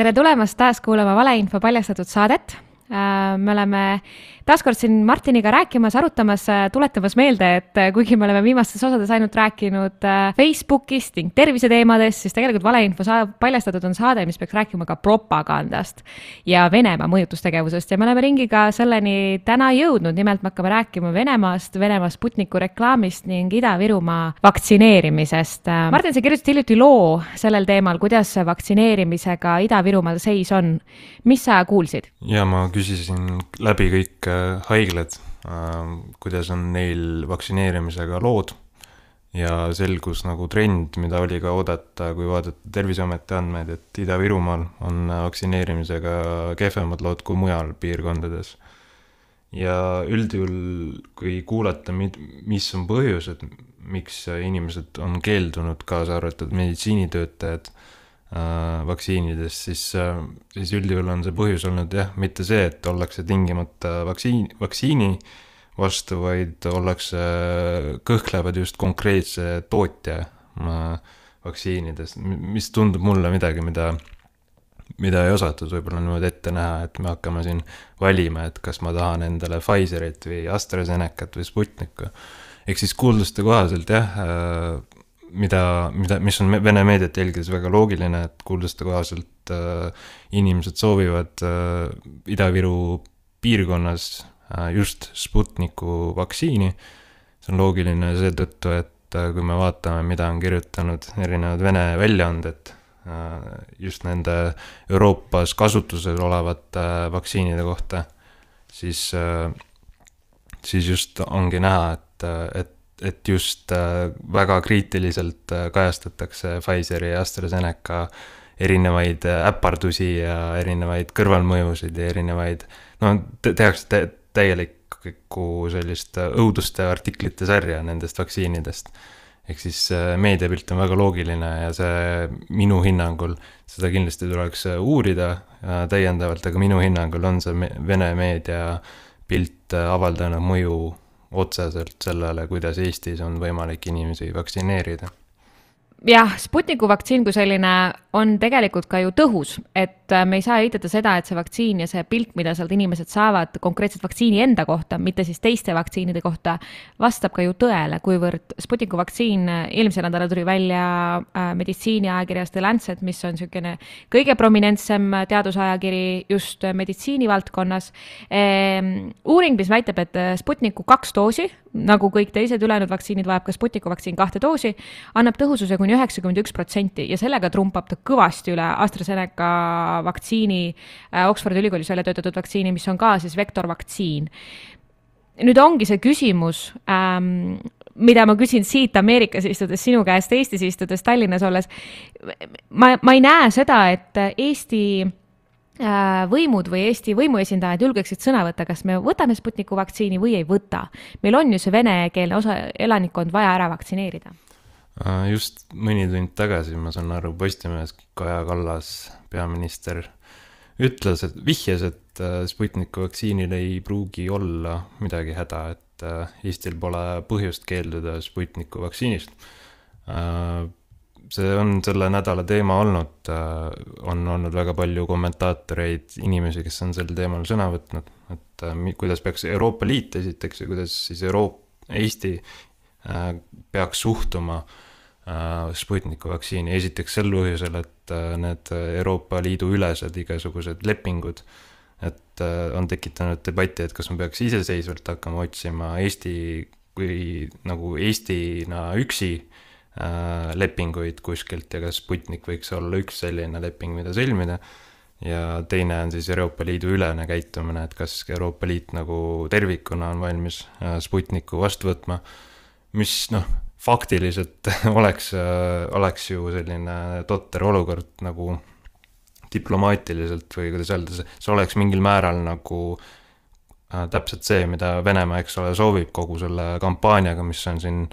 tere tulemast taas kuulama Valeinfo paljastatud saadet. Äh, me oleme taaskord siin Martiniga rääkimas, arutamas, äh, tuletamas meelde, et äh, kuigi me oleme viimastes osades ainult rääkinud Facebookist ning terviseteemadest, siis tegelikult valeinfo saa-, paljastatud on saade, mis peaks rääkima ka propagandast ja Venemaa mõjutustegevusest ja me oleme ringiga selleni täna jõudnud, nimelt me hakkame rääkima Venemaast, Venemaa Sputniku reklaamist ning Ida-Virumaa vaktsineerimisest. Martin, sa kirjutasid hiljuti loo sellel teemal, kuidas vaktsineerimisega Ida-Virumaal seis on. mis sa kuulsid? ja ma küsisin läbi kõik haiglad, ähm, kuidas on neil vaktsineerimisega lood ja selgus nagu trend, mida oli ka oodata, kui vaadata Terviseameti andmeid, et Ida-Virumaal on vaktsineerimisega kehvemad lood kui mujal piirkondades. ja üldjuhul, kui kuulata, mis on põhjused, miks inimesed on keeldunud, kaasa arvatud meditsiinitöötajad Äh, vaktsiinidest, siis, äh, siis üldjuhul on see põhjus olnud jah, mitte see, et ollakse tingimata vaktsiin, vaktsiini vastu, vaid ollakse, kõhklevad just konkreetse tootja äh, vaktsiinidest, mis tundub mulle midagi, mida, mida ei osatud võib-olla niimoodi ette näha, et me hakkame siin valima, et kas ma tahan endale Pfizerit või AstraZenecat või Sputnikku. ehk siis kuulduste kohaselt jah mida, mida, mis on Vene meediat jälgides väga loogiline, et kuulduste kohaselt äh, inimesed soovivad äh, Ida-Viru piirkonnas äh, just Sputniku vaktsiini. see on loogiline seetõttu, et äh, kui me vaatame, mida on kirjutanud erinevad Vene väljaanded äh, just nende Euroopas kasutusel olevate äh, vaktsiinide kohta, siis äh,, siis just ongi näha, et, et et just äh, väga kriitiliselt äh, kajastatakse Pfizeri ja AstraZeneca erinevaid äh, äpardusi ja erinevaid kõrvalmõjusid ja erinevaid, no tehakse te täielikku sellist õuduste artiklite sarja nendest vaktsiinidest. ehk siis meediapilt on väga loogiline ja see minu hinnangul, seda kindlasti tuleks uurida täiendavalt, aga minu hinnangul on see Vene meedia pilt avaldanud mõju otseselt sellele, kuidas Eestis on võimalik inimesi vaktsineerida jah, Sputniku vaktsiin kui selline on tegelikult ka ju tõhus, et äh, me ei saa eitada seda, et see vaktsiin ja see pilt, mida sealt inimesed saavad konkreetselt vaktsiini enda kohta, mitte siis teiste vaktsiinide kohta, vastab ka ju tõele, kuivõrd Sputniku vaktsiin äh, eelmisel nädalal tuli välja äh, meditsiiniajakirjas The Lancet, mis on niisugune kõige prominentsem teadusajakiri just meditsiinivaldkonnas ehm,. uuring, mis väitab, et Sputniku kaks doosi, nagu kõik teised ülejäänud vaktsiinid, vajab ka Sputniku vaktsiin kahte doosi, annab tõhususe kuni üheksakümmend üks protsenti ja sellega trumpab ta kõvasti üle AstraZeneca vaktsiini, äh, Oxfordi ülikoolis välja töötatud vaktsiini, mis on ka siis vektorvaktsiin. nüüd ongi see küsimus ähm,, mida ma küsin siit Ameerikas istudes sinu käest, Eestis istudes, Tallinnas olles. ma, ma ei näe seda, et Eesti võimud või Eesti võimuesindajad julgeksid sõna võtta, kas me võtame Sputniku vaktsiini või ei võta. meil on ju see venekeelne osa elanikkond vaja ära vaktsineerida Äh, just mõni tund tagasi, ma saan aru, Postimehes Kaja Kallas, peaminister, ütles, et vihjas, et äh, Sputniku vaktsiinil ei pruugi olla midagi häda, et äh, Eestil pole põhjust keelduda Sputniku vaktsiinist. See on selle nädala teema olnud, on olnud väga palju kommentaatoreid, inimesi, kes on sel teemal sõna võtnud, et kuidas peaks Euroopa Liit esiteks ja kuidas siis Euroop-, Eesti peaks suhtuma äh, Äh, Sputniku vaktsiini, esiteks sel põhjusel, et äh, need Euroopa Liidu ülesed igasugused lepingud, et äh, on tekitanud debatti, et kas me peaks iseseisvalt hakkama otsima Eesti kui nagu Eestina üksi lepinguid kuskilt ja kas Sputnik võiks olla üks selline leping, mida sõlmida. ja teine on siis Euroopa Liidu ülene käitumine, et kas Euroopa Liit nagu tervikuna on valmis Sputniku vastu võtma, mis noh faktiliselt oleks, oleks ju selline totter olukord nagu diplomaatiliselt või kuidas öelda, see oleks mingil määral nagu äh, täpselt see, mida Venemaa, eks ole, soovib kogu selle kampaaniaga, mis on siin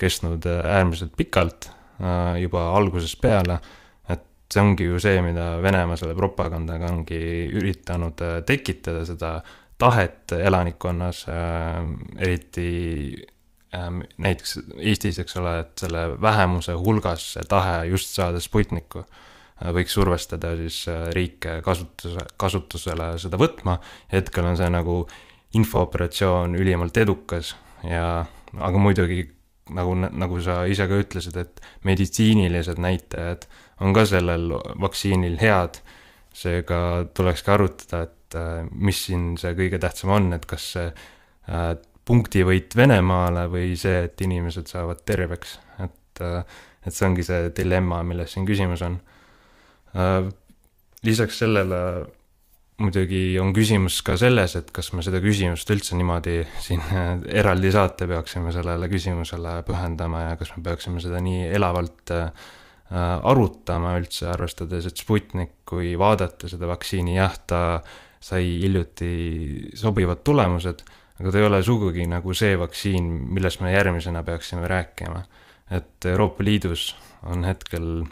kestnud äh, äärmiselt pikalt äh,, juba algusest peale, et see ongi ju see, mida Venemaa selle propagandaga ongi üritanud äh, tekitada, seda tahet elanikkonnas eriti näiteks Eestis, eks ole, et selle vähemuse hulgas see tahe just saada Sputnikku võiks survestada siis riike kasutuse, kasutusele seda võtma. hetkel on see nagu infooperatsioon ülimalt edukas ja, aga muidugi nagu, nagu sa ise ka ütlesid, et meditsiinilised näitajad on ka sellel vaktsiinil head. seega tulekski arutada, et äh, mis siin see kõige tähtsam on, et kas see äh, punktivõit Venemaale või see, et inimesed saavad terveks, et, äh, et see ongi see dilemma, milles siin küsimus on. lisaks sellele muidugi on küsimus ka selles, et kas me seda küsimust üldse niimoodi siin eraldi saate peaksime sellele küsimusele pühendama ja kas me peaksime seda nii elavalt äh, arutama üldse, arvestades, et Sputnik, kui vaadata seda vaktsiini, jah, ta sai hiljuti sobivad tulemused, aga ta ei ole sugugi nagu see vaktsiin, millest me järgmisena peaksime rääkima. et Euroopa Liidus on hetkel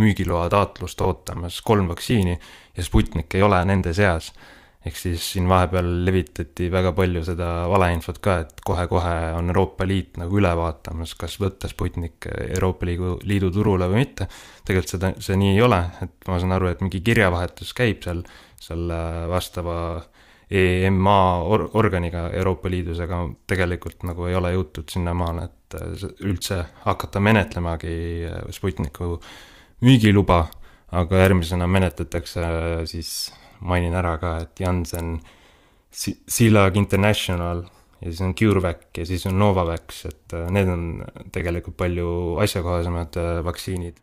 müügiloa taotlust ootamas kolm vaktsiini ja Sputnik ei ole nende seas. ehk siis siin vahepeal levitati väga palju seda valeinfot ka, et kohe-kohe on Euroopa Liit nagu üle vaatamas, kas võtta Sputnik Euroopa Liidu, Liidu turule või mitte. tegelikult seda, see nii ei ole, et ma saan aru, et mingi kirjavahetus käib seal, selle vastava EMA or-, organiga Euroopa Liidus, aga tegelikult nagu ei ole jõutud sinnamaale, et üldse hakata menetlemagi Sputniku müügiluba, aga järgmisena menetletakse siis, mainin ära ka, et Janssen, Silag International ja siis on CureVac ja siis on Novavax, et äh, need on tegelikult palju asjakohasemad äh, vaktsiinid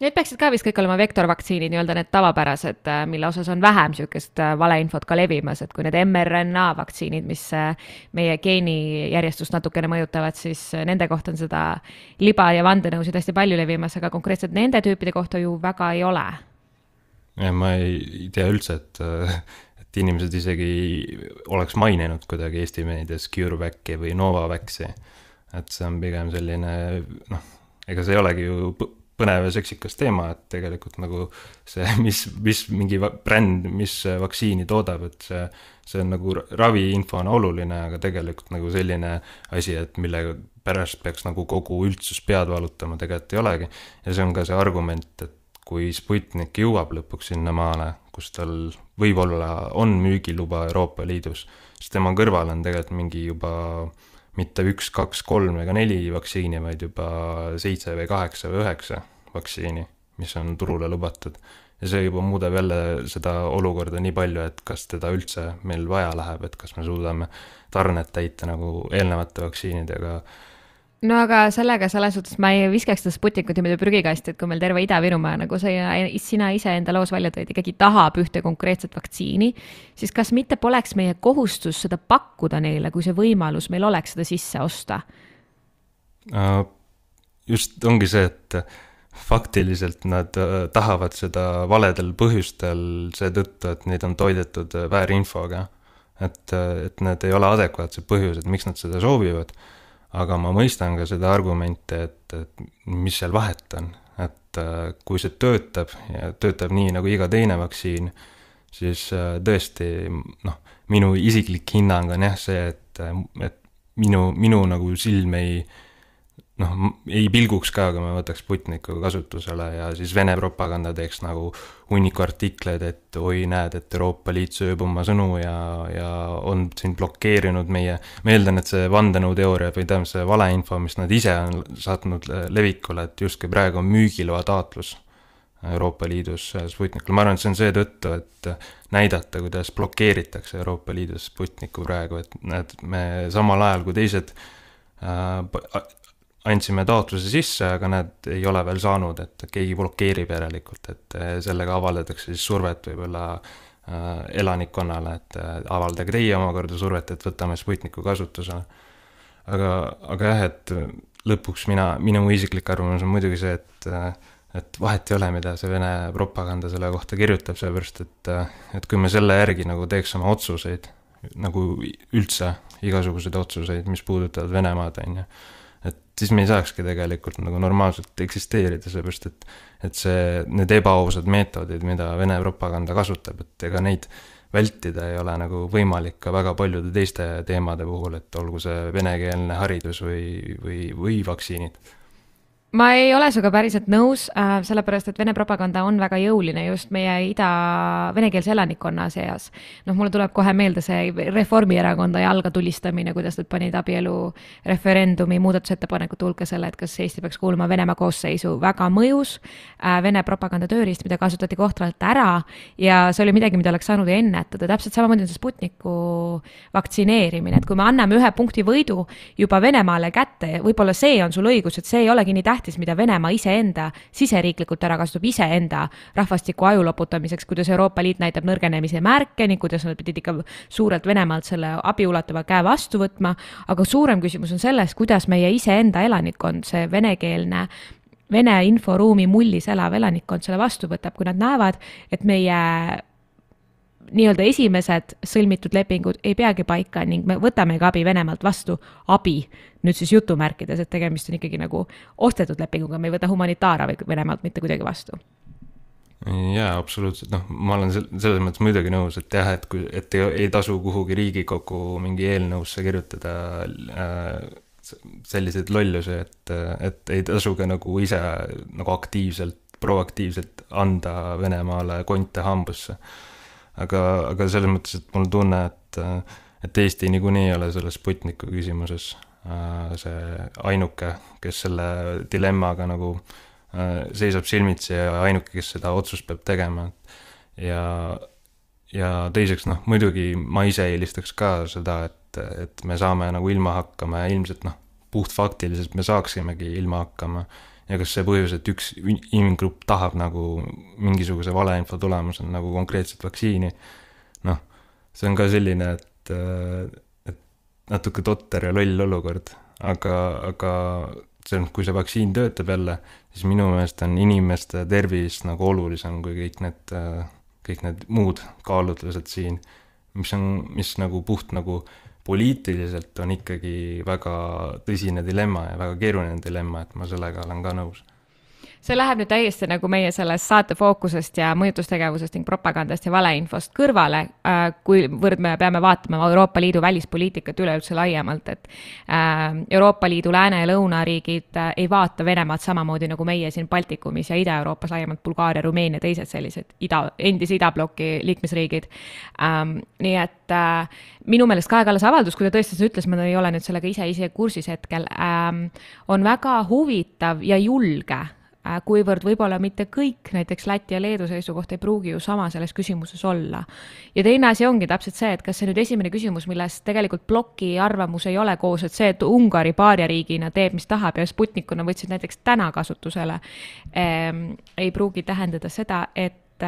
Need peaksid ka vist kõik olema vektorvaktsiinid, nii-öelda need tavapärased, äh, mille osas on vähem niisugust äh, valeinfot ka levimas, et kui need mRNA vaktsiinid, mis äh, meie geenijärjestust natukene mõjutavad, siis nende kohta on seda liba ja vandenõusid hästi palju levimas, aga konkreetselt nende tüüpide kohta ju väga ei ole. ma ei tea üldse, et, et inimesed isegi oleks maininud kuidagi Eesti meedias CureVaci või Novavaxi. et see on pigem selline noh, ega see ei olegi ju põnev ja seksikas teema, et tegelikult nagu see, mis, mis mingi bränd, mis vaktsiini toodab, et see, see on nagu raviinfo on oluline, aga tegelikult nagu selline asi, et mille pärast peaks nagu kogu üldsus pead valutama, tegelikult ei olegi. ja see on ka see argument, et kui Sputnik jõuab lõpuks sinnamaale, kus tal võib-olla on müügiluba Euroopa Liidus, siis tema kõrval on tegelikult mingi juba mitte üks, kaks, kolm ega neli vaktsiini, vaid juba seitse või kaheksa või üheksa vaktsiini, mis on turule lubatud. ja see juba muudab jälle seda olukorda nii palju, et kas teda üldse meil vaja läheb, et kas me suudame tarnet täita nagu eelnevate vaktsiinidega no aga sellega selles suhtes ma ei viskaks seda Sputnikut niimoodi prügikasti, et kui meil terve Ida-Virumaa, nagu sa, sina ise enda loos välja tõid, ikkagi tahab ühte konkreetset vaktsiini, siis kas mitte poleks meie kohustus seda pakkuda neile, kui see võimalus meil oleks seda sisse osta? Äh, just ongi see, et faktiliselt nad äh, tahavad seda valedel põhjustel seetõttu, et neid on toidetud äh, väärinfoga. et, et need ei ole adekvaatsed põhjused, miks nad seda soovivad. Aga ma mõistan ka seda argumenti, et, et mis seal vahet on, et kui see töötab ja töötab nii nagu iga teine vaktsiin, siis tõesti noh, minu isiklik hinnang on jah see, et, et minu, minu nagu silm ei noh, ei pilguks ka, kui me võtaks Sputniku kasutusele ja siis Vene propaganda teeks nagu hunniku artikleid, et oi, näed, et Euroopa Liit sööb oma sõnu ja, ja on siin blokeerinud meie, ma eeldan, et see vandenõuteooria või tähendab, see valeinfo, mis nad ise on saatnud levikule, et justkui praegu on müügiloa taotlus Euroopa Liidus Sputnikul, ma arvan, et see on seetõttu, et näidata, kuidas blokeeritakse Euroopa Liidus Sputnikku praegu, et näed, me samal ajal kui teised äh, andsime taotluse sisse, aga nad ei ole veel saanud, et keegi blokeerib järelikult, et eh, sellega avaldatakse siis survet võib-olla äh, elanikkonnale, et äh, avaldage teie omakorda survet, et võtame Sputniku kasutusele. aga, aga jah, et lõpuks mina, minu isiklik arvamus on muidugi see, et et vahet ei ole, mida see Vene propaganda selle kohta kirjutab, sellepärast et, et kui me selle järgi nagu teeks oma otsuseid, nagu üldse igasuguseid otsuseid, mis puudutavad Venemaad, on ju siis me ei saakski tegelikult nagu normaalselt eksisteerida, sellepärast et, et see, need ebaausad meetodid, mida Vene propaganda kasutab, et ega neid vältida ei ole nagu võimalik ka väga paljude teiste teemade puhul, et olgu see venekeelne haridus või, või, või vaktsiinid ma ei ole sinuga päriselt nõus äh,, sellepärast et Vene propaganda on väga jõuline just meie ida, venekeelse elanikkonna seas. noh, mulle tuleb kohe meelde see Reformierakonda jalga tulistamine, kuidas nad panid abielu referendumi muudatusettepanekute hulka selle, et kas Eesti peaks kuuluma Venemaa koosseisu. väga mõjus äh, Vene propaganda tööriist, mida kasutati kohtralt ära ja see oli midagi, mida oleks saanud ju ennetada, täpselt samamoodi on see Sputniku vaktsineerimine, et kui me anname ühe punkti võidu juba Venemaale kätte, võib-olla see on sul õigus, et see ei olegi nii tähtis tähtis, mida Venemaa iseenda siseriiklikult ära kasutab iseenda rahvastiku aju loputamiseks, kuidas Euroopa Liit näitab nõrgenemise märke ning kuidas nad pidid ikka suurelt Venemaalt selle abiulatuva käe vastu võtma, aga suurem küsimus on selles, kuidas meie iseenda elanikkond, see venekeelne Vene inforuumi mullis elav elanikkond selle vastu võtab, kui nad näevad, et meie nii-öelda esimesed sõlmitud lepingud ei peagi paika ning me võtamegi abi Venemaalt vastu, abi nüüd siis jutumärkides, et tegemist on ikkagi nagu ostetud lepinguga, me ei võta humanitaarabi Venemaalt mitte kuidagi vastu. jaa, absoluutselt, noh, ma olen selles mõttes muidugi nõus, et jah, et kui, et ei, ei tasu kuhugi Riigikogu mingi eelnõusse kirjutada äh, selliseid lollusi, et, et ei tasu ka nagu ise nagu aktiivselt, proaktiivselt anda Venemaale konte hambusse aga, aga selles mõttes, et mul tunne, et, et Eesti niikuinii ei ole selles Sputniku küsimuses äh, see ainuke, kes selle dilemmaga nagu äh, seisab silmitsi ja ainuke, kes seda otsust peab tegema. ja, ja teiseks noh, muidugi ma ise eelistaks ka seda, et, et me saame nagu ilma hakkama ja ilmselt noh, puhtfaktiliselt me saaksimegi ilma hakkama ja kas see põhjus, et üks inimgrupp tahab nagu mingisuguse valeinfo tulemusel nagu konkreetset vaktsiini, noh, see on ka selline, et, et natuke totter ja loll olukord, aga, aga see on, kui see vaktsiin töötab jälle, siis minu meelest on inimeste tervis nagu olulisem kui kõik need, kõik need muud kaalutlused siin, mis on, mis nagu puht nagu poliitiliselt on ikkagi väga tõsine dilemma ja väga keeruline dilemma, et ma sellega olen ka nõus see läheb nüüd täiesti nagu meie sellest saate fookusest ja mõjutustegevusest ning propagandast ja valeinfost kõrvale, äh, kuivõrd me peame vaatama Euroopa Liidu välispoliitikat üleüldse laiemalt, et äh, Euroopa Liidu lääne- ja lõunariigid äh, ei vaata Venemaad samamoodi nagu meie siin Baltikumis ja Ida-Euroopas laiemalt, Bulgaaria, Rumeenia, teised sellised ida, endise idabloki liikmesriigid. Ähm, nii et minu meelest Kaja Kallase avaldus, kui ta tõesti seda ütles, ma ei ole nüüd sellega ise ise kursis hetkel, ähm, on väga huvitav ja julge kuivõrd võib-olla mitte kõik, näiteks Läti ja Leedu seisukoht ei pruugi ju sama selles küsimuses olla. ja teine asi ongi täpselt see, et kas see nüüd esimene küsimus, milles tegelikult ploki arvamus ei ole koos, et see, et Ungari paariariigina teeb, mis tahab ja Sputnikuna võtsid näiteks täna kasutusele ähm,, ei pruugi tähendada seda, et,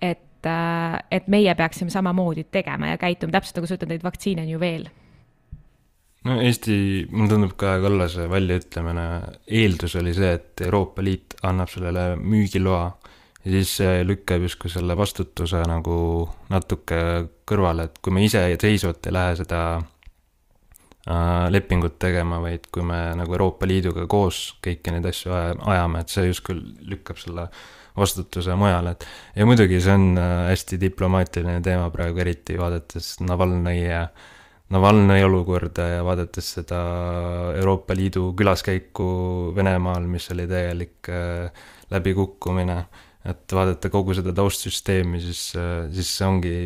et, et meie peaksime samamoodi tegema ja käituma, täpselt nagu sa ütled, neid vaktsiine on ju veel no Eesti, mulle tundub Kaja Kallase väljaütlemine, eeldus oli see, et Euroopa Liit annab sellele müügiloa ja siis see lükkab justkui selle vastutuse nagu natuke kõrvale, et kui me iseseisvalt ei lähe seda äh, lepingut tegema, vaid kui me nagu Euroopa Liiduga koos kõiki neid asju ajame, et see justkui lükkab selle vastutuse mujale, et ja muidugi see on äh, hästi diplomaatiline teema praegu, eriti vaadates Navalnõi äh, Navalnõi olukorda ja vaadates seda Euroopa Liidu külaskäiku Venemaal, mis oli täielik äh, läbikukkumine, et vaadata kogu seda taustsüsteemi, siis, äh, siis see ongi,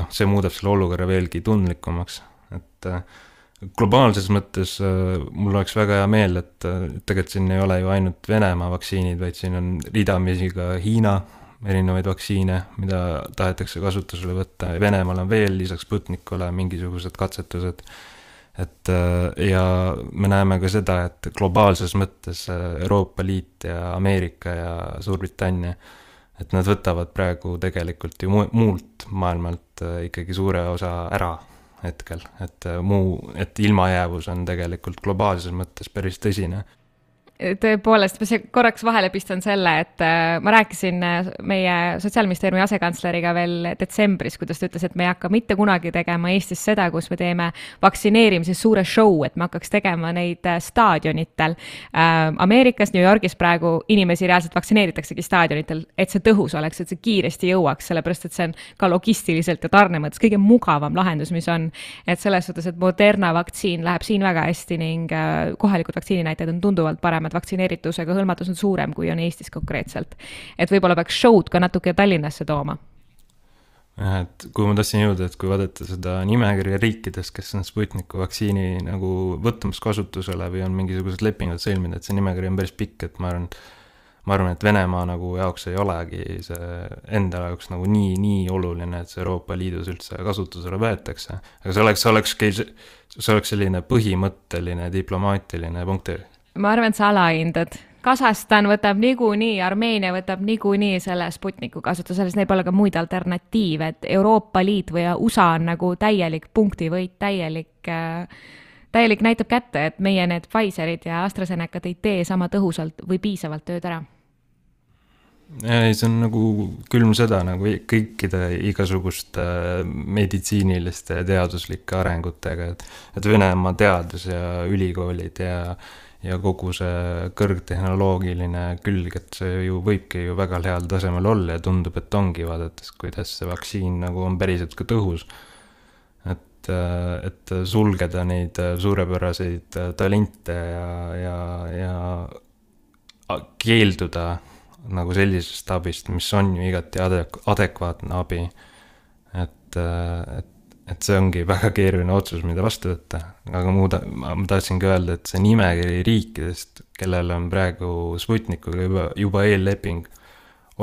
noh, see muudab selle olukorra veelgi tundlikumaks, et äh, globaalses mõttes mul oleks väga hea meel, et tegelikult siin ei ole ju ainult Venemaa vaktsiinid, vaid siin on ridamisi ka Hiina erinevaid vaktsiine, mida tahetakse kasutusele võtta. Venemaal on veel lisaks Sputnikule mingisugused katsetused. et äh, ja me näeme ka seda, et globaalses mõttes äh, Euroopa Liit ja Ameerika ja Suurbritannia, et nad võtavad praegu tegelikult ju muult maailmalt äh, ikkagi suure osa ära hetkel, et muu, et ilmajäävus on tegelikult globaalses mõttes päris tõsine tõepoolest, ma korraks vahele pistan selle, et äh, ma rääkisin äh, meie Sotsiaalministeeriumi asekantsleriga veel detsembris, kuidas ta ütles, et me ei hakka mitte kunagi tegema Eestis seda, kus me teeme vaktsineerimises suure show, et me hakkaks tegema neid äh, staadionitel. Ameerikas, New Yorgis praegu inimesi reaalselt vaktsineeritaksegi staadionitel, et see tõhus oleks, et see kiiresti jõuaks, sellepärast et see on ka logistiliselt ja tarne mõttes kõige mugavam lahendus, mis on. et selles suhtes, et Moderna vaktsiin läheb siin väga hästi ning kohalikud vaktsiininäitajad on tunduvalt paremad et vaktsineeritusega hõlmatus on suurem, kui on Eestis konkreetselt. et võib-olla peaks show'd ka natuke Tallinnasse tooma jah, et kuhu ma tahtsin jõuda, et kui vaadata seda nimekirja riikidest, kes on Sputniku vaktsiini nagu võtmas kasutusele või on mingisugused lepingud sõlminud, et see nimekiri on päris pikk, et ma arvan, et ma arvan, et Venemaa nagu jaoks ei olegi see enda jaoks nagu nii, nii oluline, et see Euroopa Liidus üldse kasutusele võetakse. aga see oleks, olekski, see oleks selline põhimõtteline diplomaatiline punkt. Ma arvan, et sa alahindad Kasahstan võtab niikuinii, Armeenia võtab niikuinii selle Sputniku kasutusele, sest neil pole ka muid alternatiive, et Euroopa Liit või USA on nagu täielik punktivõit, täielik äh, täielik näitab kätte, et meie need Pfizerid ja AstraZenecad ei tee sama tõhusalt või piisavalt tööd ära. Ei, see on nagu külm sõda nagu kõikide igasuguste meditsiiniliste ja teaduslike arengutega, et, et Venemaa teadus ja ülikoolid ja ja kogu see kõrgtehnoloogiline külg, et see ju võibki ju väga heal tasemel olla ja tundub, et ongi, vaadates, kuidas see vaktsiin nagu on päriselt ka tõhus. et, et sulgeda neid suurepäraseid talente ja, ja, ja keelduda nagu sellisest abist, mis on ju igati adek-, adekvaatne abi. et, et et see ongi väga keeruline otsus, mida vastu võtta, aga muuda, ma tahtsingi öelda, et see nimekiri riikidest, kellel on praegu Sputnikuga juba, juba eelleping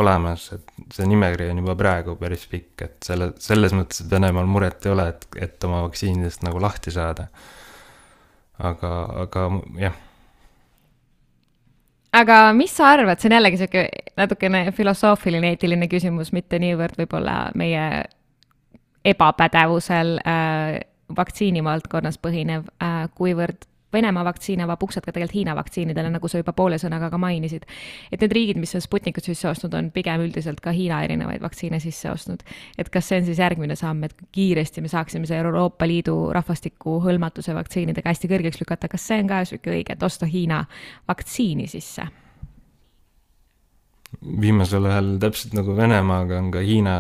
olemas, et see nimekiri on juba praegu päris pikk, et selle, selles mõttes, et Venemaal muret ei ole, et, et oma vaktsiinidest nagu lahti saada. aga, aga jah aga mis sa arvad, see on jällegi sihuke natukene filosoofiline, eetiline küsimus, mitte niivõrd võib-olla meie ebapädevusel äh, vaktsiinivaldkonnas põhinev äh,, kuivõrd Venemaa vaktsiin avab uksed ka tegelikult Hiina vaktsiinidele, nagu sa juba poole sõnaga ka mainisid. et need riigid, mis on Sputnikut sisse ostnud, on pigem üldiselt ka Hiina erinevaid vaktsiine sisse ostnud. et kas see on siis järgmine samm, et kiiresti me saaksime see Euroopa Liidu rahvastiku hõlmatuse vaktsiinidega hästi kõrgeks lükata, kas see on ka niisugune õige, et osta Hiina vaktsiini sisse? Viimasel ajal täpselt nagu Venemaaga on ka Hiina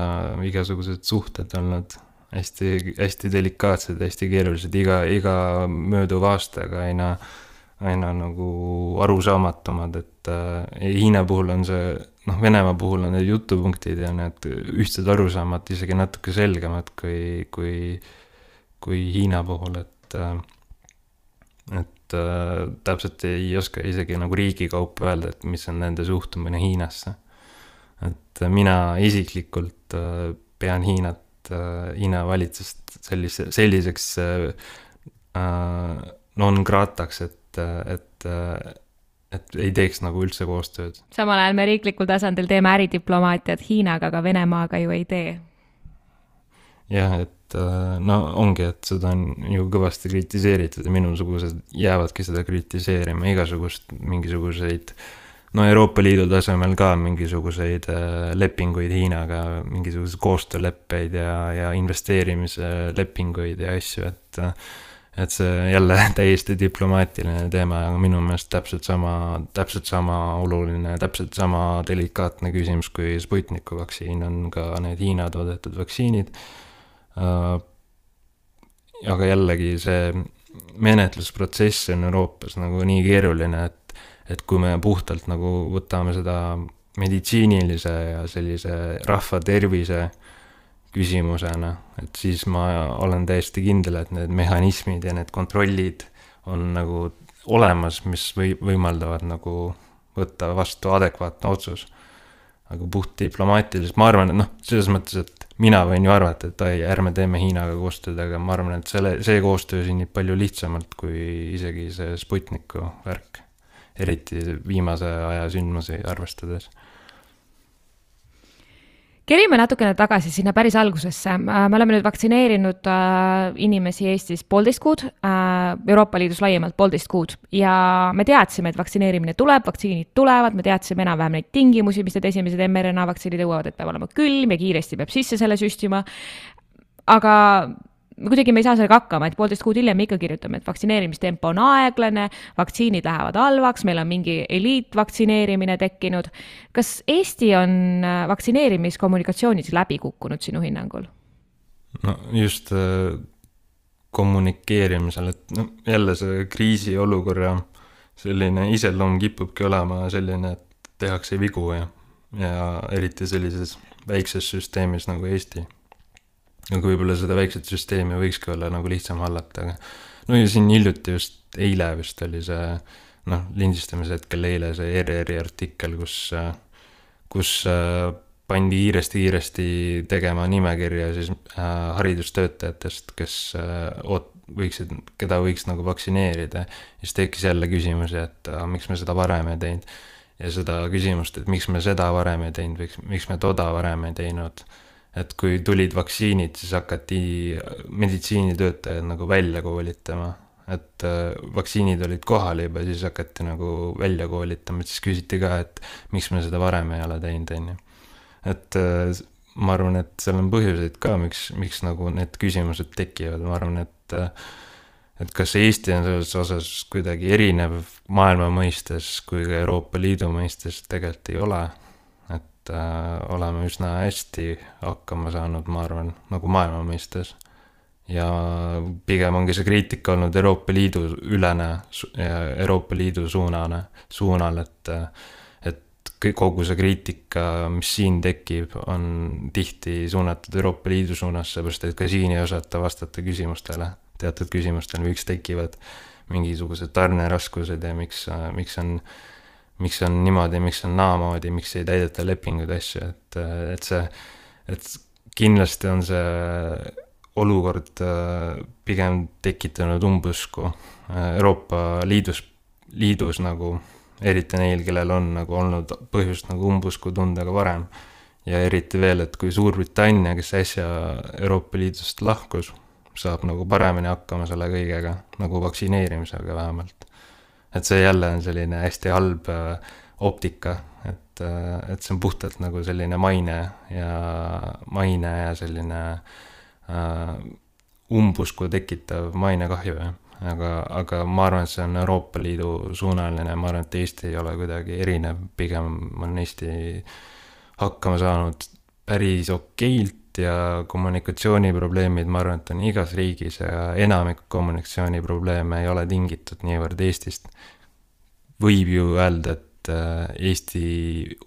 igasugused suhted olnud hästi, hästi delikaatsed, hästi keerulised, iga, iga mööduva aastaga aina, aina nagu arusaamatumad, et äh, Hiina puhul on see, noh, Venemaa puhul on need jutupunktid ja need ühtsed arusaamad isegi natuke selgemad kui, kui, kui Hiina puhul, et äh, et äh, täpselt ei oska isegi nagu riigi kaupa öelda, et mis on nende suhtumine Hiinasse. et mina isiklikult äh, pean Hiinat äh,, Hiina valitsust sellise, selliseks äh, äh non grataks, et, et äh, et ei teeks nagu üldse koostööd. samal ajal me riiklikul tasandil teeme äridiplomaatiat Hiinaga, aga Venemaaga ju ei tee. jah, et et äh, no ongi, et seda on ju kõvasti kritiseeritud ja minusugused jäävadki seda kritiseerima, igasugust mingisuguseid no Euroopa Liidu tasemel ka mingisuguseid äh, lepinguid Hiinaga, mingisuguseid koostööleppeid ja, ja investeerimise lepinguid ja asju, et et see jälle täiesti diplomaatiline teema, aga minu meelest täpselt sama, täpselt sama oluline, täpselt sama delikaatne küsimus kui Sputniku vaktsiin on ka need Hiina toodetud vaktsiinid. Äh, aga jällegi see menetlusprotsess on Euroopas nagu nii keeruline, et, et kui me puhtalt nagu võtame seda meditsiinilise ja sellise rahva tervise küsimusena, et siis ma olen täiesti kindel, et need mehhanismid ja need kontrollid on nagu olemas, mis või, võimaldavad nagu võtta vastu adekvaatne otsus. aga puht diplomaatiliselt, ma arvan, et noh, selles mõttes, et mina võin ju arvata, et ai, ärme teeme Hiinaga koostööd, aga ma arvan, et selle, see koostöö sünnib palju lihtsamalt kui isegi see Sputniku värk. eriti viimase aja sündmusi arvestades kerime natukene tagasi sinna päris algusesse. Äh, me oleme nüüd vaktsineerinud äh, inimesi Eestis poolteist kuud, äh, Euroopa Liidus laiemalt poolteist kuud ja me teadsime, et vaktsineerimine tuleb, vaktsiinid tulevad, me teadsime enam-vähem neid tingimusi, mis need esimesed mRNA vaktsiinid jõuavad, et peab olema külm ja kiiresti peab sisse selle süstima. aga kuidagi me ei saa sellega hakkama, et poolteist kuud hiljem me ikka kirjutame, et vaktsineerimistempo on aeglane, vaktsiinid lähevad halvaks, meil on mingi eliitvaktsineerimine tekkinud. kas Eesti on äh, vaktsineerimiskommunikatsioonis läbi kukkunud sinu hinnangul? no just äh, kommunikeerimisel, et noh, jälle see kriisiolukorra selline iseloom kipubki olema selline, et tehakse vigu ja, ja eriti sellises väikses süsteemis nagu Eesti. Aga võib-olla seda väikset süsteemi võikski olla nagu lihtsam hallata, aga no ja siin hiljuti just, eile vist oli see noh, lindistamise hetkel eile see ERR-i artikkel, kus, kus pandi kiiresti-kiiresti tegema nimekirja siis äh, haridustöötajatest, kes äh, oot-, võiksid, keda võiks nagu vaktsineerida. siis tekkis jälle küsimus, et äh, miks me seda varem ei teinud. ja seda küsimust, et miks me seda varem ei teinud, miks, miks me toda varem ei teinud. Et kui tulid vaktsiinid, siis hakati meditsiinitöötajaid nagu välja koolitama. et äh, vaktsiinid olid kohal juba, siis hakati nagu välja koolitama, siis küsiti ka, et miks me seda varem ei ole teinud, on ju et äh, ma arvan, et seal on põhjuseid ka, miks, miks nagu need küsimused tekivad, ma arvan, et äh, et kas Eesti on selles osas kuidagi erinev maailma mõistes kui ka Euroopa Liidu mõistes, tegelikult ei ole. Et äh, oleme üsna hästi hakkama saanud, ma arvan, nagu maailma mõistes. ja pigem ongi see kriitika olnud Euroopa Liidu ülene ja Euroopa Liidu suunane, suunal, et äh, kogu see kriitika, mis siin tekib, on tihti suunatud Euroopa Liidu suunas, seepärast et ka siin ei osata vastata küsimustele, teatud küsimustele, miks tekivad mingisugused tarneraskused ja miks, miks on, miks on niimoodi, miks on naamoodi, miks ei täideta lepinguid, asju, et, et see, et kindlasti on see olukord pigem tekitanud umbusku Euroopa Liidus, liidus nagu eriti neil, kellel on nagu olnud põhjust nagu umbusku tunda ka varem. ja eriti veel, et kui Suurbritannia, kes äsja Euroopa Liidust lahkus, saab nagu paremini hakkama selle kõigega, nagu vaktsineerimisega vähemalt. Et see jälle on selline hästi halb äh, optika, et, äh, et see on puhtalt nagu selline maine ja, maine ja selline äh, umbusku tekitav mainekahju, jah. Aga, aga ma arvan, et see on Euroopa Liidu suunaline, ma arvan, et Eesti ei ole kuidagi erinev, pigem on Eesti hakkama saanud päris okeilt ja kommunikatsiooniprobleemid, ma arvan, et on igas riigis ja enamik kommunikatsiooniprobleeme ei ole tingitud niivõrd Eestist. võib ju öelda, et äh, Eesti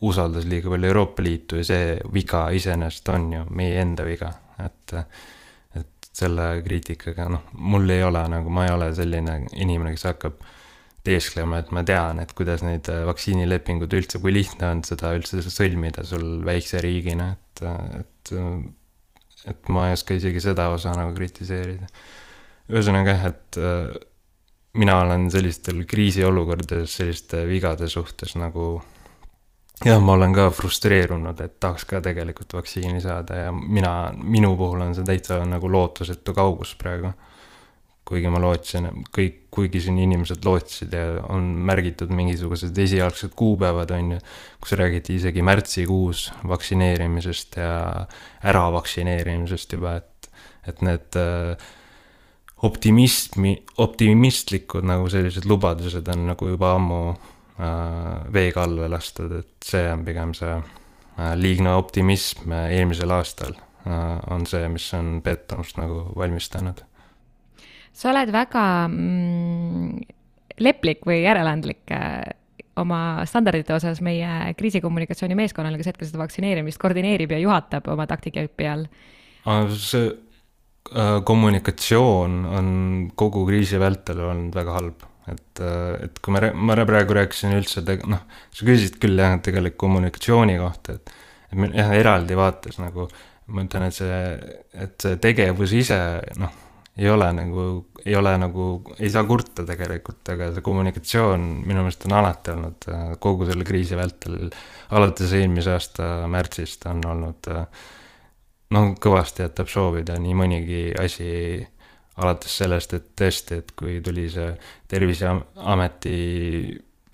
usaldas liiga palju Euroopa Liitu ja see viga iseenesest on ju meie enda viga, et selle kriitikaga, noh, mul ei ole nagu, ma ei ole selline inimene, kes hakkab teesklema, et ma tean, et kuidas neid äh, vaktsiinilepinguid üldse, kui lihtne on seda üldse sõlmida sul väikse riigina, et, et, et ma ei oska isegi seda osa nagu kritiseerida. ühesõnaga jah, et äh, mina olen sellistel kriisiolukordades selliste vigade suhtes nagu jah, ma olen ka frustreerunud, et tahaks ka tegelikult vaktsiini saada ja mina, minu puhul on see täitsa nagu lootusetu kaugus praegu. Kuigi ma lootsin, kõik, kuigi siin inimesed lootsid ja on märgitud mingisugused esialgsed kuupäevad, on ju, kus räägiti isegi märtsikuus vaktsineerimisest ja äravaktsineerimisest juba, et, et need äh, optimismi, optimistlikud nagu sellised lubadused on nagu juba ammu Äh, veega alla lastud, et see on pigem see äh, liigne optimism eelmisel aastal on see, mis on pettumust nagu valmistanud. Sa oled väga mm, leplik või järeleandlik oma standardite osas meie kriisikommunikatsiooni meeskonnale, kes hetkel seda vaktsineerimist koordineerib ja juhatab oma taktikajõupi all? see kommunikatsioon on kogu kriisi vältel olnud väga halb et, äh, et kui ma, ma praegu rääkisin üldse, noh, sa küsisid küll jah, tegelikult kommunikatsiooni kohta, et, et me jah, eraldi vaates nagu ma ütlen, et see, et see tegevus ise, noh, ei ole nagu, ei ole nagu, ei saa kurta tegelikult, aga see kommunikatsioon minu meelest on alati olnud äh, kogu selle kriisi vältel, alates eelmise aasta märtsist on olnud noh, kõvasti jätab soovida nii mõnigi asi alates sellest, et tõesti, et kui tuli see Terviseameti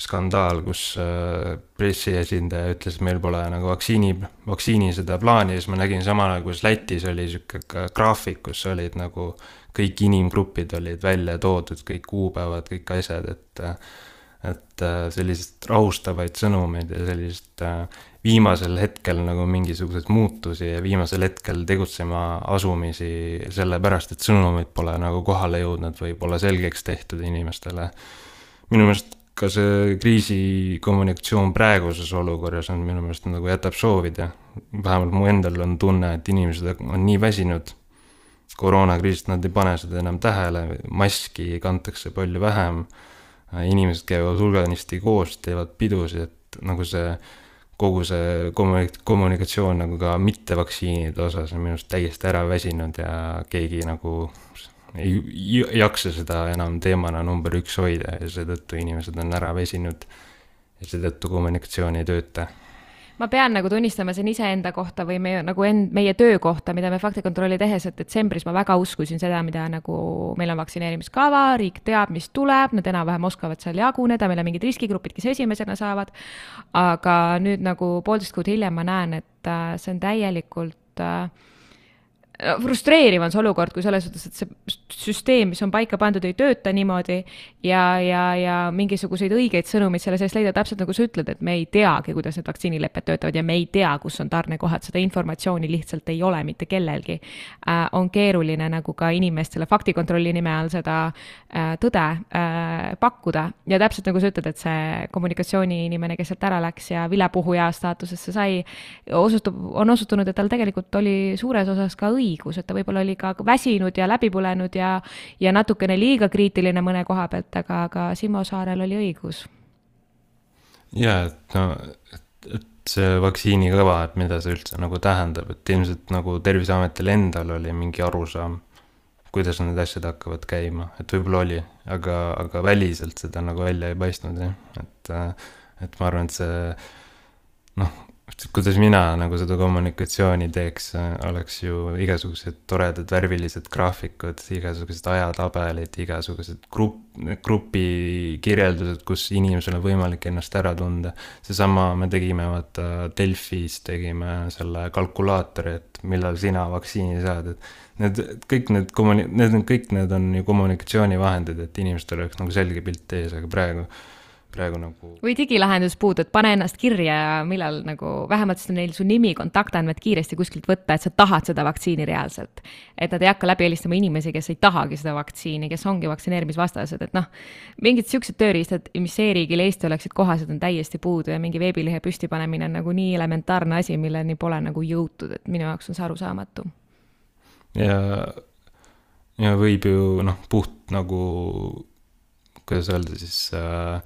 skandaal, kus äh, pressiesindaja ütles, et meil pole nagu vaktsiini, vaktsiini seda plaani, siis ma nägin samal ajal, kuidas Lätis oli sihuke graafik, kus olid nagu kõik inimgrupid olid välja toodud, kõik kuupäevad, kõik asjad, et et äh, selliseid rahustavaid sõnumeid ja sellist äh, viimasel hetkel nagu mingisuguseid muutusi ja viimasel hetkel tegutsema asumisi sellepärast, et sõnumid pole nagu kohale jõudnud või pole selgeks tehtud inimestele. minu meelest ka see kriisikommunikatsioon praeguses olukorras on minu meelest nagu jätab soovida. vähemalt mu endal on tunne, et inimesed on nii väsinud koroonakriisist, nad ei pane seda enam tähele, maski kantakse palju vähem. inimesed käivad hulganisti koos, teevad pidusid, et nagu see kogu see kommunik-, kommunikatsioon nagu ka mittevaktsiinide osas on minu arust täiesti ära väsinud ja keegi nagu ei jaksa seda enam teemana number üks hoida ja seetõttu inimesed on ära väsinud ja seetõttu kommunikatsioon ei tööta ma pean nagu tunnistama siin iseenda kohta või meie nagu end, meie töö kohta, mida me faktikontrolli tehes, et detsembris ma väga uskusin seda, mida nagu meil on vaktsineerimiskava, riik teab, mis tuleb, nad enam-vähem oskavad seal jaguneda, meil on mingid riskigrupid, kes esimesena saavad. aga nüüd nagu poolteist kuud hiljem ma näen, et äh, see on täielikult äh, frustreeriv on see olukord, kui selles suhtes, et see süsteem, mis on paika pandud, ei tööta niimoodi ja, ja, ja mingisuguseid õigeid sõnumeid selle sees leida, täpselt nagu sa ütled, et me ei teagi, kuidas need vaktsiinilepped töötavad ja me ei tea, kus on tarnekohad, seda informatsiooni lihtsalt ei ole mitte kellelgi äh,. on keeruline nagu ka inimestele faktikontrolli nime all seda äh, tõde äh, pakkuda ja täpselt nagu sa ütled, et see kommunikatsiooniinimene, kes sealt ära läks ja vilepuhuja staatusesse sai, osutub, on osutunud, et tal tegelikult oli suures osas ka õigus õigus, et ta võib-olla oli ka väsinud ja läbi põlenud ja, ja natukene liiga kriitiline mõne koha pealt, aga, aga Simo Saarel oli õigus. ja, et no, et, et see vaktsiinikõva, et mida see üldse nagu tähendab, et ilmselt nagu Terviseametil endal oli mingi arusaam, kuidas need asjad hakkavad käima, et võib-olla oli, aga, aga väliselt seda nagu välja ei paistnud jah, et, et ma arvan, et see noh, kuidas mina nagu seda kommunikatsiooni teeks, oleks ju igasugused toredad värvilised graafikud, igasugused ajatabelid, igasugused grupp, grupi kirjeldused, kus inimesel on võimalik ennast ära tunda. seesama me tegime, vaata Delfis tegime selle kalkulaatori, et millal sina vaktsiini saad, et need kõik need kommuni-, need on kõik, need on ju kommunikatsioonivahendid, et inimestel oleks nagu selge pilt ees, aga praegu praegu nagu. või digilahendus puudub, pane ennast kirja ja millal nagu vähemalt siis on neil su nimi, kontaktandmed kiiresti kuskilt võtta, et sa tahad seda vaktsiini reaalselt. et nad ei hakka läbi helistama inimesi, kes ei tahagi seda vaktsiini, kes ongi vaktsineerimisvastased, et noh, mingid siuksed tööriistad, mis e-riigil Eesti oleksid kohased, on täiesti puudu ja mingi veebilehe püstipanemine on nagu nii elementaarne asi, milleni pole nagu jõutud, et minu jaoks on see arusaamatu. ja, ja võib ju noh, puht nagu kuidas öelda siis äh,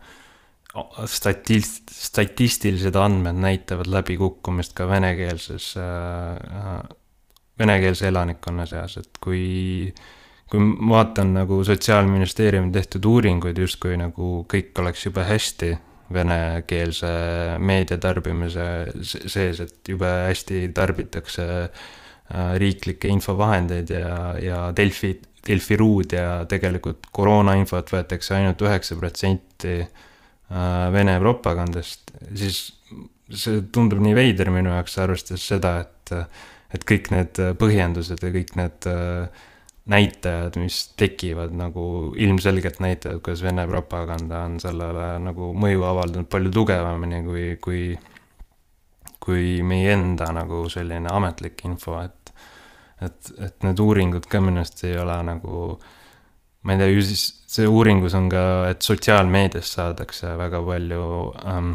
statist-, statistilised andmed näitavad läbikukkumist ka venekeelses äh,, venekeelse elanikkonna seas, et kui kui ma vaatan nagu Sotsiaalministeeriumi tehtud uuringuid, justkui nagu kõik oleks jube hästi venekeelse meedia tarbimise sees, et jube hästi tarbitakse äh, riiklikke infovahendeid ja, ja Delfi, Delfi Ruud ja tegelikult koroonainfot võetakse ainult üheksa protsenti Äh, Vene propagandast, siis see tundub nii veider minu jaoks, arvestades seda, et, et kõik need põhjendused ja kõik need äh, näitajad, mis tekivad nagu ilmselgelt näitavad, kuidas Vene propaganda on sellele nagu mõju avaldanud palju tugevamini kui, kui, kui meie enda nagu selline ametlik info, et, et, et need uuringud ka minu arust ei ole nagu äh, ma ei tea, ju siis see uuringus on ka, et sotsiaalmeedias saadakse väga palju ähm,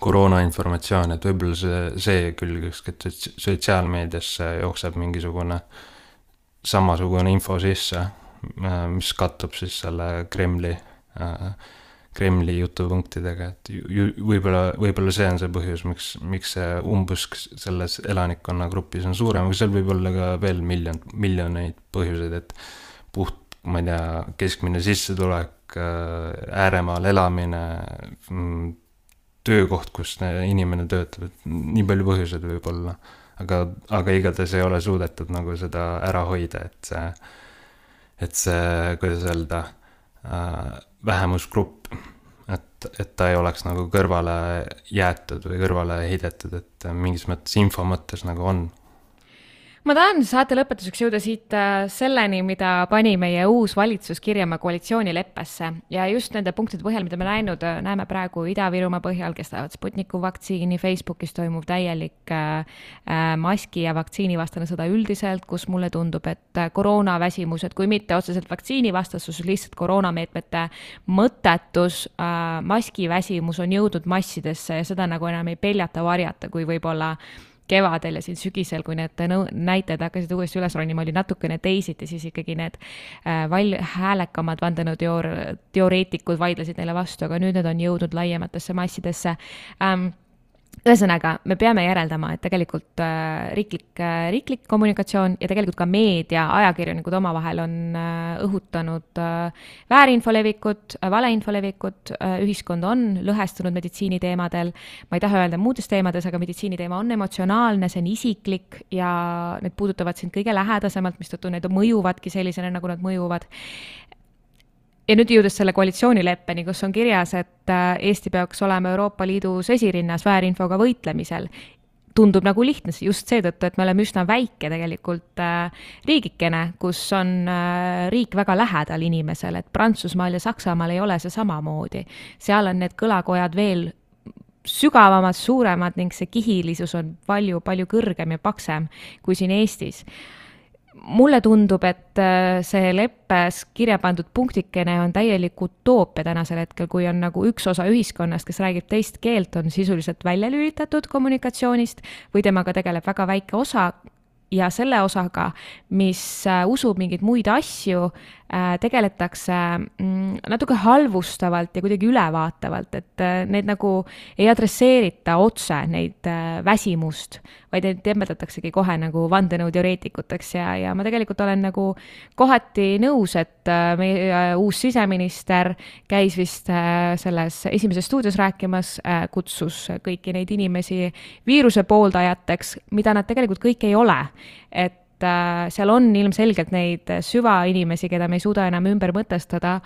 koroona informatsiooni, et võib-olla see, see küll kuskilt sotsiaalmeediasse jookseb mingisugune samasugune info sisse, äh, mis kattub siis selle Kremli äh,, Kremli jutupunktidega, et ju, võib-olla, võib-olla see on see põhjus, miks, miks see umbusk selles elanikkonnagrupis on suurem, aga seal võib olla ka veel miljon, miljoneid põhjuseid, et puht ma ei tea, keskmine sissetulek, äh, ääremaal elamine, mm, töökoht, kus inimene töötab, et nii palju põhjuseid võib olla. aga, aga igatahes ei ole suudetud nagu seda ära hoida, et see, et see, kuidas öelda äh,, vähemusgrupp, et, et ta ei oleks nagu kõrvale jäetud või kõrvale heidetud, et mingis mõttes info mõttes nagu on ma tahan saate lõpetuseks jõuda siit äh, selleni, mida pani meie uus valitsus kirjama koalitsioonileppesse. Ja just nende punktide põhjal, mida me näinud, äh, näeme praegu Ida-Virumaa põhjal, kes tahavad Sputniku vaktsiini, Facebookis toimub täielik äh, maski ja vaktsiinivastane sõda üldiselt, kus mulle tundub, et koroonaväsimus, et kui mitte otseselt vaktsiinivastasus, lihtsalt koroonameetmete mõttetus, maskiväsimus on jõudnud massidesse ja seda nagu enam ei peljata, varjata, kui võib-olla kevadel ja siin sügisel, kui need näitajad hakkasid uuesti üles ronima, oli natukene teisiti, siis ikkagi need äh, val-, häälekamad vandenõuteoor-, teoreetikud vaidlesid neile vastu, aga nüüd need on jõudnud laiematesse massidesse. Ähm, ühesõnaga, me peame järeldama, et tegelikult äh, riiklik, äh, riiklik kommunikatsioon ja tegelikult ka meedia, ajakirjanikud omavahel on äh, õhutanud väärinfo levikut, valeinfo levikut, ühiskond on lõhestunud meditsiiniteemadel, ma ei taha öelda muudes teemades, aga meditsiiniteema on emotsionaalne, see on isiklik ja need puudutavad sind kõige lähedasemalt, mistõttu need mõjuvadki sellisena, nagu nad mõjuvad ja nüüd jõudes selle koalitsioonileppeni, kus on kirjas, et äh, Eesti peaks olema Euroopa Liidus esirinnas väärinfoga võitlemisel, tundub nagu lihtne just seetõttu, et me oleme üsna väike tegelikult äh, riigikene, kus on äh, riik väga lähedal inimesele, et Prantsusmaal ja Saksamaal ei ole see samamoodi. seal on need kõlakojad veel sügavamad, suuremad ning see kihilisus on palju-palju kõrgem ja paksem kui siin Eestis mulle tundub, et äh, see leppes kirja pandud punktikene on täielik utoopia tänasel hetkel, kui on nagu üks osa ühiskonnast, kes räägib teist keelt, on sisuliselt välja lülitatud kommunikatsioonist või temaga tegeleb väga väike osa. Ja selle osaga, mis äh, usub mingeid muid asju, tegeletakse mm, natuke halvustavalt ja kuidagi ülevaatavalt, et äh, neid nagu ei adresseerita otse, neid äh, väsimust, vaid neid tembeldatakse kohe nagu vandenõuteoreetikuteks ja, ja ma tegelikult olen nagu kohati nõus, et meie uus siseminister käis vist selles Esimeses stuudios rääkimas, kutsus kõiki neid inimesi viiruse pooldajateks, mida nad tegelikult kõik ei ole. et et äh, seal on ilmselgelt neid süvainimesi, keda me ei suuda enam ümber mõtestada,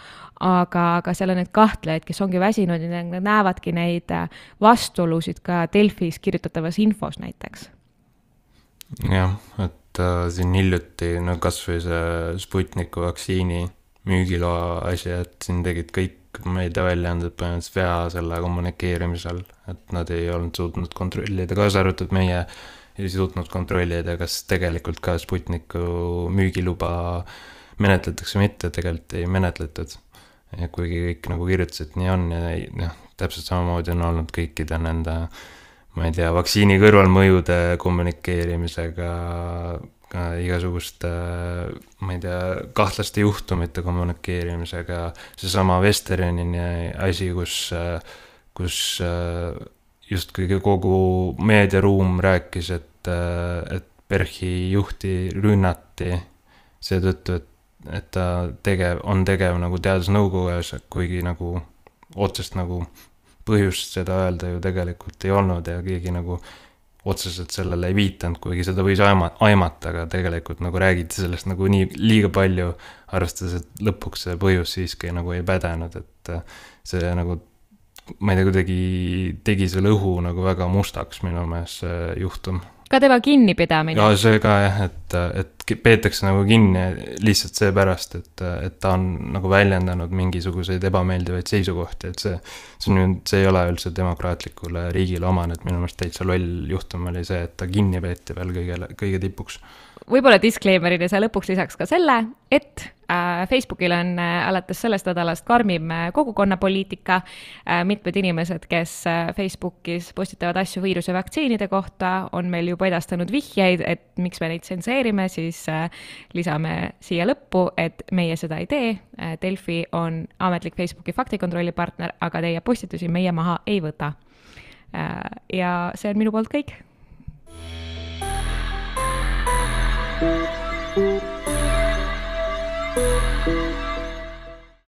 aga, aga seal on need kahtlejaid, kes ongi väsinud ja nad näevadki neid äh, vastuolusid ka Delfis kirjutatavas infos näiteks. jah, et äh, siin hiljuti, no kasvõi see Sputniku vaktsiini müügiloa asi, et siin tegid kõik meediaväljaanded põhimõtteliselt vea selle kommunikeerimisel, et nad ei olnud suutnud kontrollida, kaasa arvatud meie äh, ei suutnud kontrollida, kas tegelikult ka Sputniku müügiluba menetletakse või mitte, tegelikult ei menetletud. ja kuigi kõik nagu kirjutasid, nii on ja noh, täpselt samamoodi on olnud kõikide nende ma ei tea, vaktsiini kõrvalmõjude kommunikeerimisega, ka igasuguste, ma ei tea, kahtlaste juhtumite kommunikeerimisega, seesama Westernini asi, kus, kus justkui kogu meediaruum rääkis, et, et PERH-i juhti rünnati seetõttu, et, et ta tegev, on tegev nagu teadusnõukogus, kuigi nagu otsest nagu põhjust seda öelda ju tegelikult ei olnud ja keegi nagu otseselt sellele ei viitanud, kuigi seda võis aima-, aimata, aga tegelikult nagu räägiti sellest nagu nii liiga palju, arvestades, et lõpuks see põhjus siiski nagu ei pädenud, et see nagu ma ei tea, kuidagi tegi selle õhu nagu väga mustaks minu meelest see juhtum. ka tema kinnipidamine. ja see ka jah, et, et peetakse nagu kinni lihtsalt seepärast, et, et ta on nagu väljendanud mingisuguseid ebameeldivaid seisukohti, et see, see ju, see ei ole üldse demokraatlikule riigile omane, et minu meelest täitsa loll juhtum oli see, et ta kinni peeti veel kõigele, kõige tipuks võib-olla disclaimer'ina sa lõpuks lisaks ka selle, et äh, Facebookil on äh, alates sellest nädalast karmim äh, kogukonnapoliitika. Mitmed inimesed, kes Facebookis postitavad asju viiruse vaktsiinide kohta, on meil juba edastanud vihjeid, et miks me neid tsenseerime, siis lisame siia lõppu, et meie seda ei tee. Delfi on ametlik Facebooki faktikontrolli partner, aga teie postitusi meie maha ei võta. Ja see on minu poolt kõik Música